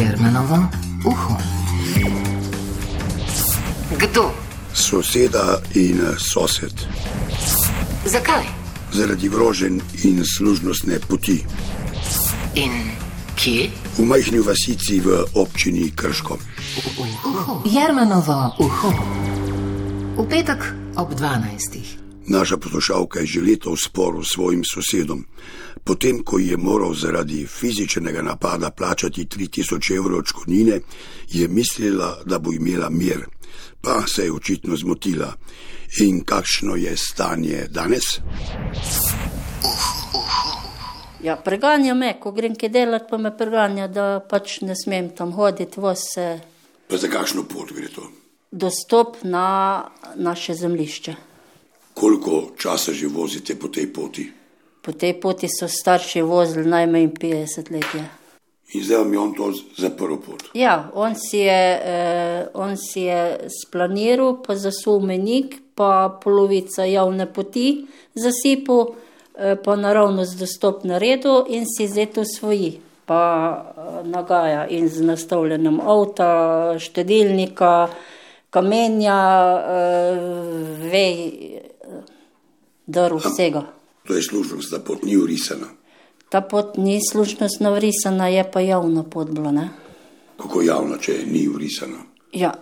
Jermenovo uho. Kdo? Soseda in sosed. Zakaj? Zaradi groženj in služnostne poti. In kje? V majhni vasici v občini Krško. Jermenovo uho. V petek ob 12. Naša poslušalka je že leta v sporu s svojim sosedom. Potem, ko je moral zaradi fizičnega napada plačati 3000 evrov odškodnine, je mislila, da bo imela mir, pa se je očitno zmotila. In kakšno je stanje danes? Ja, preganja me, ko grem kaj delati, pa me preganja, da pač ne smem tam hoditi, vse. Pa za kakšno pot gre to? Dostop na naše zemljišče. Koliko časa že vozite po tej poti? Po tej poti so starši vozili najmanj 50 let. Je. In zdaj vam je on to zaprl pot. Ja, on si je, eh, on si je splaniral, pa zasul menik, pa polovica javne poti zasipal, eh, pa naravno z dostop na redu in si zdaj to svoji. Pa eh, nagaja in z nastavljanjem avta, štedilnika, kamenja, eh, vej, drv vsega. To je služnost, da pot ni urisana. Ta pot ni služnost navrisana, je pa javna pot bila, ne? Kako javno, če ni urisana? Ja,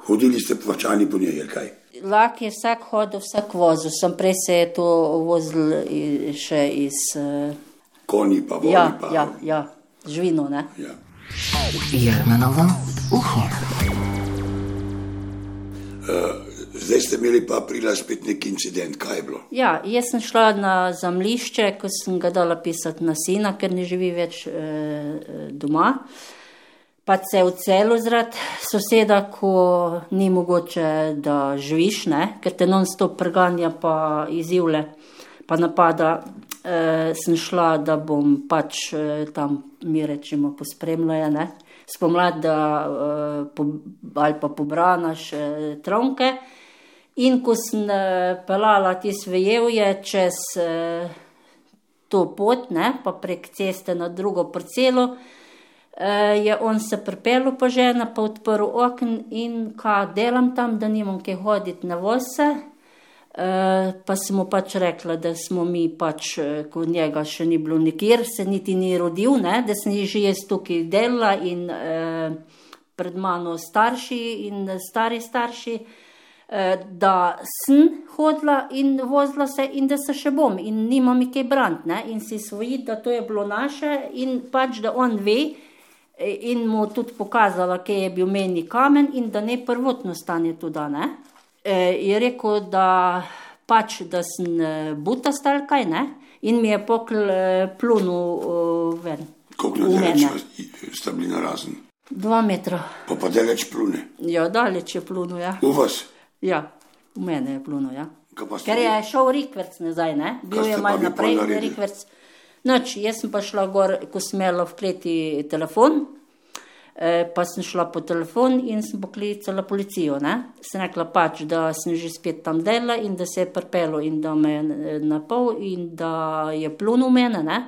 Hodili ste plačani po njej, kaj? lak je vsak hodil, vsak vozil, sem prej se je to vozil še iz... eh, Konji pa voli Ja, pa. ja, ja, živino, ne? ja. Jermenovo uho. Zdaj ste imeli pa aprila spet neki incident, kaj je bilo? Ja, jaz sem šla na zemljišče, ko sem ga dala pisati na sina, ker ne živi več e, doma. Pa se je celu zrad soseda, ko ni mogoče, da živiš, ne? ker te non-stop preganja, pa izjivle, pa napada. E, sem šla, da bom pač e, tam, mi rečemo, pospremljala, ne? spomladi, da e, po, ali pa pobranaš e, tronke. In ko sem eh, pelala ti svejevje čez eh, to pot, ne, pa prek ceste na drugo parcelo, eh, je on se pripeljal po žena, pa odprl okn in kaj delam tam, da nimam kaj hoditi na vose. Pa sem mu pač rekla, da smo mi pač, ko njega še ni bilo nikjer, se niti ni rodil, ne, da sem že jaz tukaj delala in eh, pred mano starši in stari starši eh, da sem hodila in vozila se, in da se še bom, in nimam mi kaj brant, ne? in si svoji, da to je bilo naše, in pač da on ve, eh, in mu tudi pokazala, kje je bil meni kamen, in da ne prvotno stanje tudi. Ne? E, je rekel, da pač, da sem eh, butast ali kaj, ne? in mi je pokl eh, plunil eh, ven. Koliko nadaleč mene. sta bili narazen? Dva metra. Pa pa daleč plune. Ja, daleč je plunil, ja. V vas? Ja, v mene je plunil, ja. Ker je šel Rikverc nazaj, ne? bil je malo naprej? Rikverc. Noč, jaz sem pa šla gor, ko sem imela v kleti telefon, eh, pa sem šla po telefon in sem poklicala policijo. Ne? Sem rekla pač, da sem že spet tam delala in da se je prpelo in da me je napol in da je plunil mene. Ne?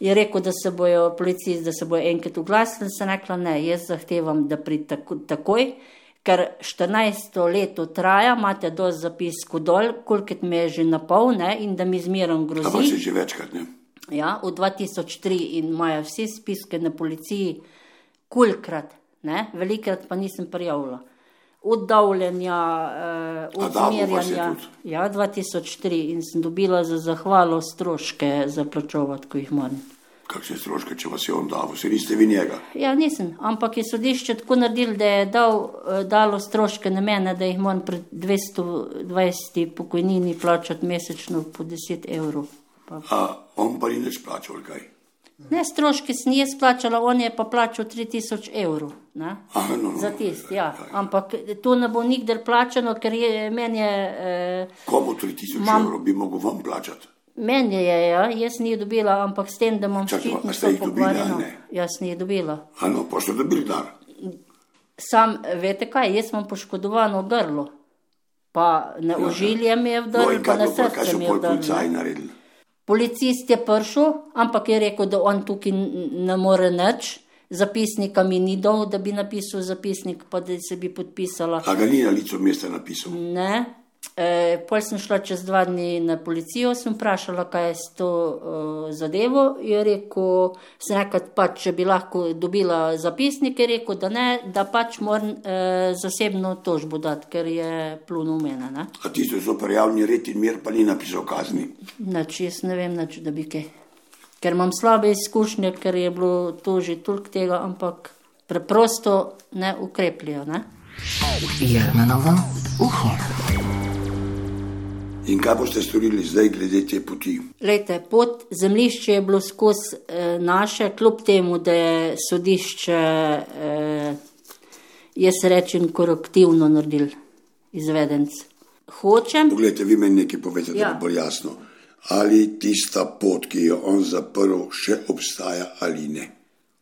Je rekel, da se bojo policisti, da se bojo enkrat oglasili, sem rekla ne, jaz zahtevam, da pride tako, takoj. Ker 14 leto traja, imate do zapisko dol, koliko me je že na pol, ne, in da mi zmerom A pa se grozi. že večkrat ne? Ja, v 2003 in imajo vse spiske na policiji, kulkrat, ne, velikrat pa nisem prijavila. Oddavljanja, eh, A dalo vas je odsmerjanja. tudi? Ja, 2003 in sem dobila za zahvalo stroške za plačovati, ko jih moram. Kakšne stroške, če vas je on dal, se niste vi njega. Ja, nisem, ampak je sodišče tako naredilo, da je dal, eh, dalo stroške na mene, da jih moram pri 220 pokojnini plačati mesečno po 10 evrov. Pa. A on pa ni nič plačal, kaj? Ne, stroške sem jaz plačala, on je pa plačal 3000 evrov. Ne? Aha, no, no. Za tisti, ja. Ampak to ne bo nikdar plačano, ker je meni je. Eh, Komu 3000 Mam- evrov bi mogel vam plačati? Meni je, ja, jaz nisem dobila, ampak s tem, da imam ščitnico pokvarjeno. ne? Jaz nisem dobila. A no, pa ste dobili dar. Sam, veste kaj, jaz imam poškodovano grlo. Pa na ožilje mi je No, vdrl, in pa kaj srce mi je pol vdrl. policaji ne. naredili? Policist je prišel, ampak je rekel, da on tukaj ne more nič. zapisnika mi ni dal, da bi napisal zapisnik, pa da se bi podpisala. A ga ni na licu mesta napisal? Ne. E, pol sem šla čez dva dni na policijo, sem vprašala, kaj je s to uh, zadevo. Je rekel, sem rekel, pač, če bi lahko dobila zapisnik, je rekel, da ne, da pač moram uh, zasebno tožbo dati, ker je plunil mene. Ne? A tisto so prijavni red in mir, pa ni napisal kazni. Nač, jaz ne vem, nač, da bi kaj. Ker imam slabe izkušnje, ker je bilo to že toliko tega, ampak preprosto ne ukrepljajo. Ne? Jermenovo uho. In kaj boste storili zdaj glede te poti? Lejte, pot zemljišče je bilo skozi eh, naše, kljub temu, da je sodišče, eh, jaz rečem, korektivno naredil izvedenc. Hočem, Poglejte, vi meni nekaj povete, da Ja. bo bolj jasno. Ali tista pot, ki jo on zaprl, še obstaja ali ne?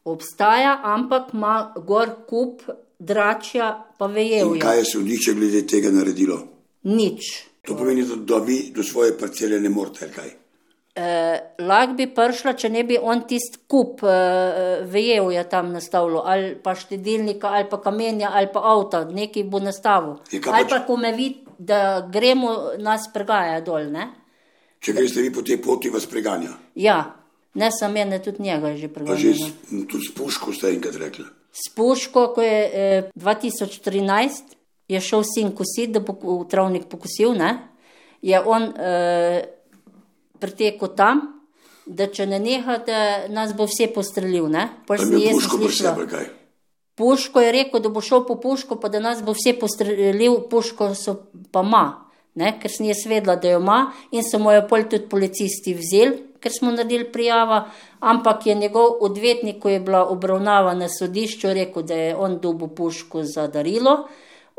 obstaja, ampak ima gor kup dračja, pa In vejevja. kaj je sodišče glede tega naredilo? Nič. To pomeni, da, da vi do svoje parcele ne morete, ali kaj? Lahko bi prišla, če ne bi on tisti kup uh, vejevja tam nastavil, ali pa štedilnika, ali pa kamenja, ali pa avta, nekaj bo nastavil. Je kaj Ali pa ko me vidi, da gremo, nas pregaja dol. Ne? Če greste vi po tej poti, vas preganja. Ja, ne samo mene, tudi njega je že Pa že preganjal. s, tudi s puško ste enkrat rekli. S puško, ko je eh, 2013 je šel sin kositi, da bo travnik pokosil, ne? je on eh, pretekel tam, da če ne neha, da nas bo vse postrelil. Puško je rekel, da bo šel po puško, pa da nas bo vse postrelil, puško so pa ma, ne? ker sem jaz vedela, da jo ima in so mu jo pol tudi policisti vzeli, ker smo naredili prijava, ampak je njegov odvetnik, ko je bila obravnava na sodišču, rekel, da je on dobil puško za darilo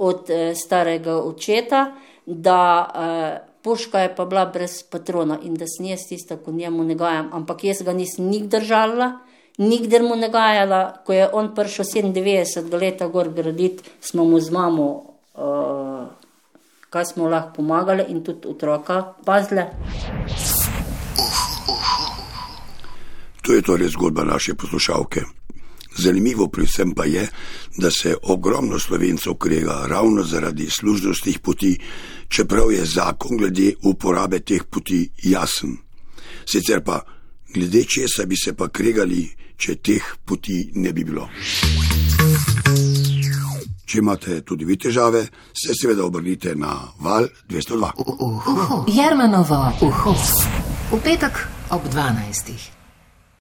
od eh, starega očeta, da eh, puška je pa bila brez patrona in da sem jaz tista, ko njemu ne gajam, ampak jaz ga nisem nikdar držala. Nikdar mu ne gajala, ko je on prišel 97 leta gor graditi, smo mu z mamo, uh, kaj smo lahko pomagali in tudi otroka pazile. To je torej zgodba naše poslušalke. Zanimivo pri vsem pa je, da se ogromno slovencev krega ravno zaradi služnostnih poti, čeprav je zakon glede uporabe teh poti jasen. Sicer pa, glede česa bi se pa kregali, če teh poti ne bi bilo. Če imate tudi vi težave, se seveda obrnite na val 202. Uho. Jermenovo uho. V petek ob 12.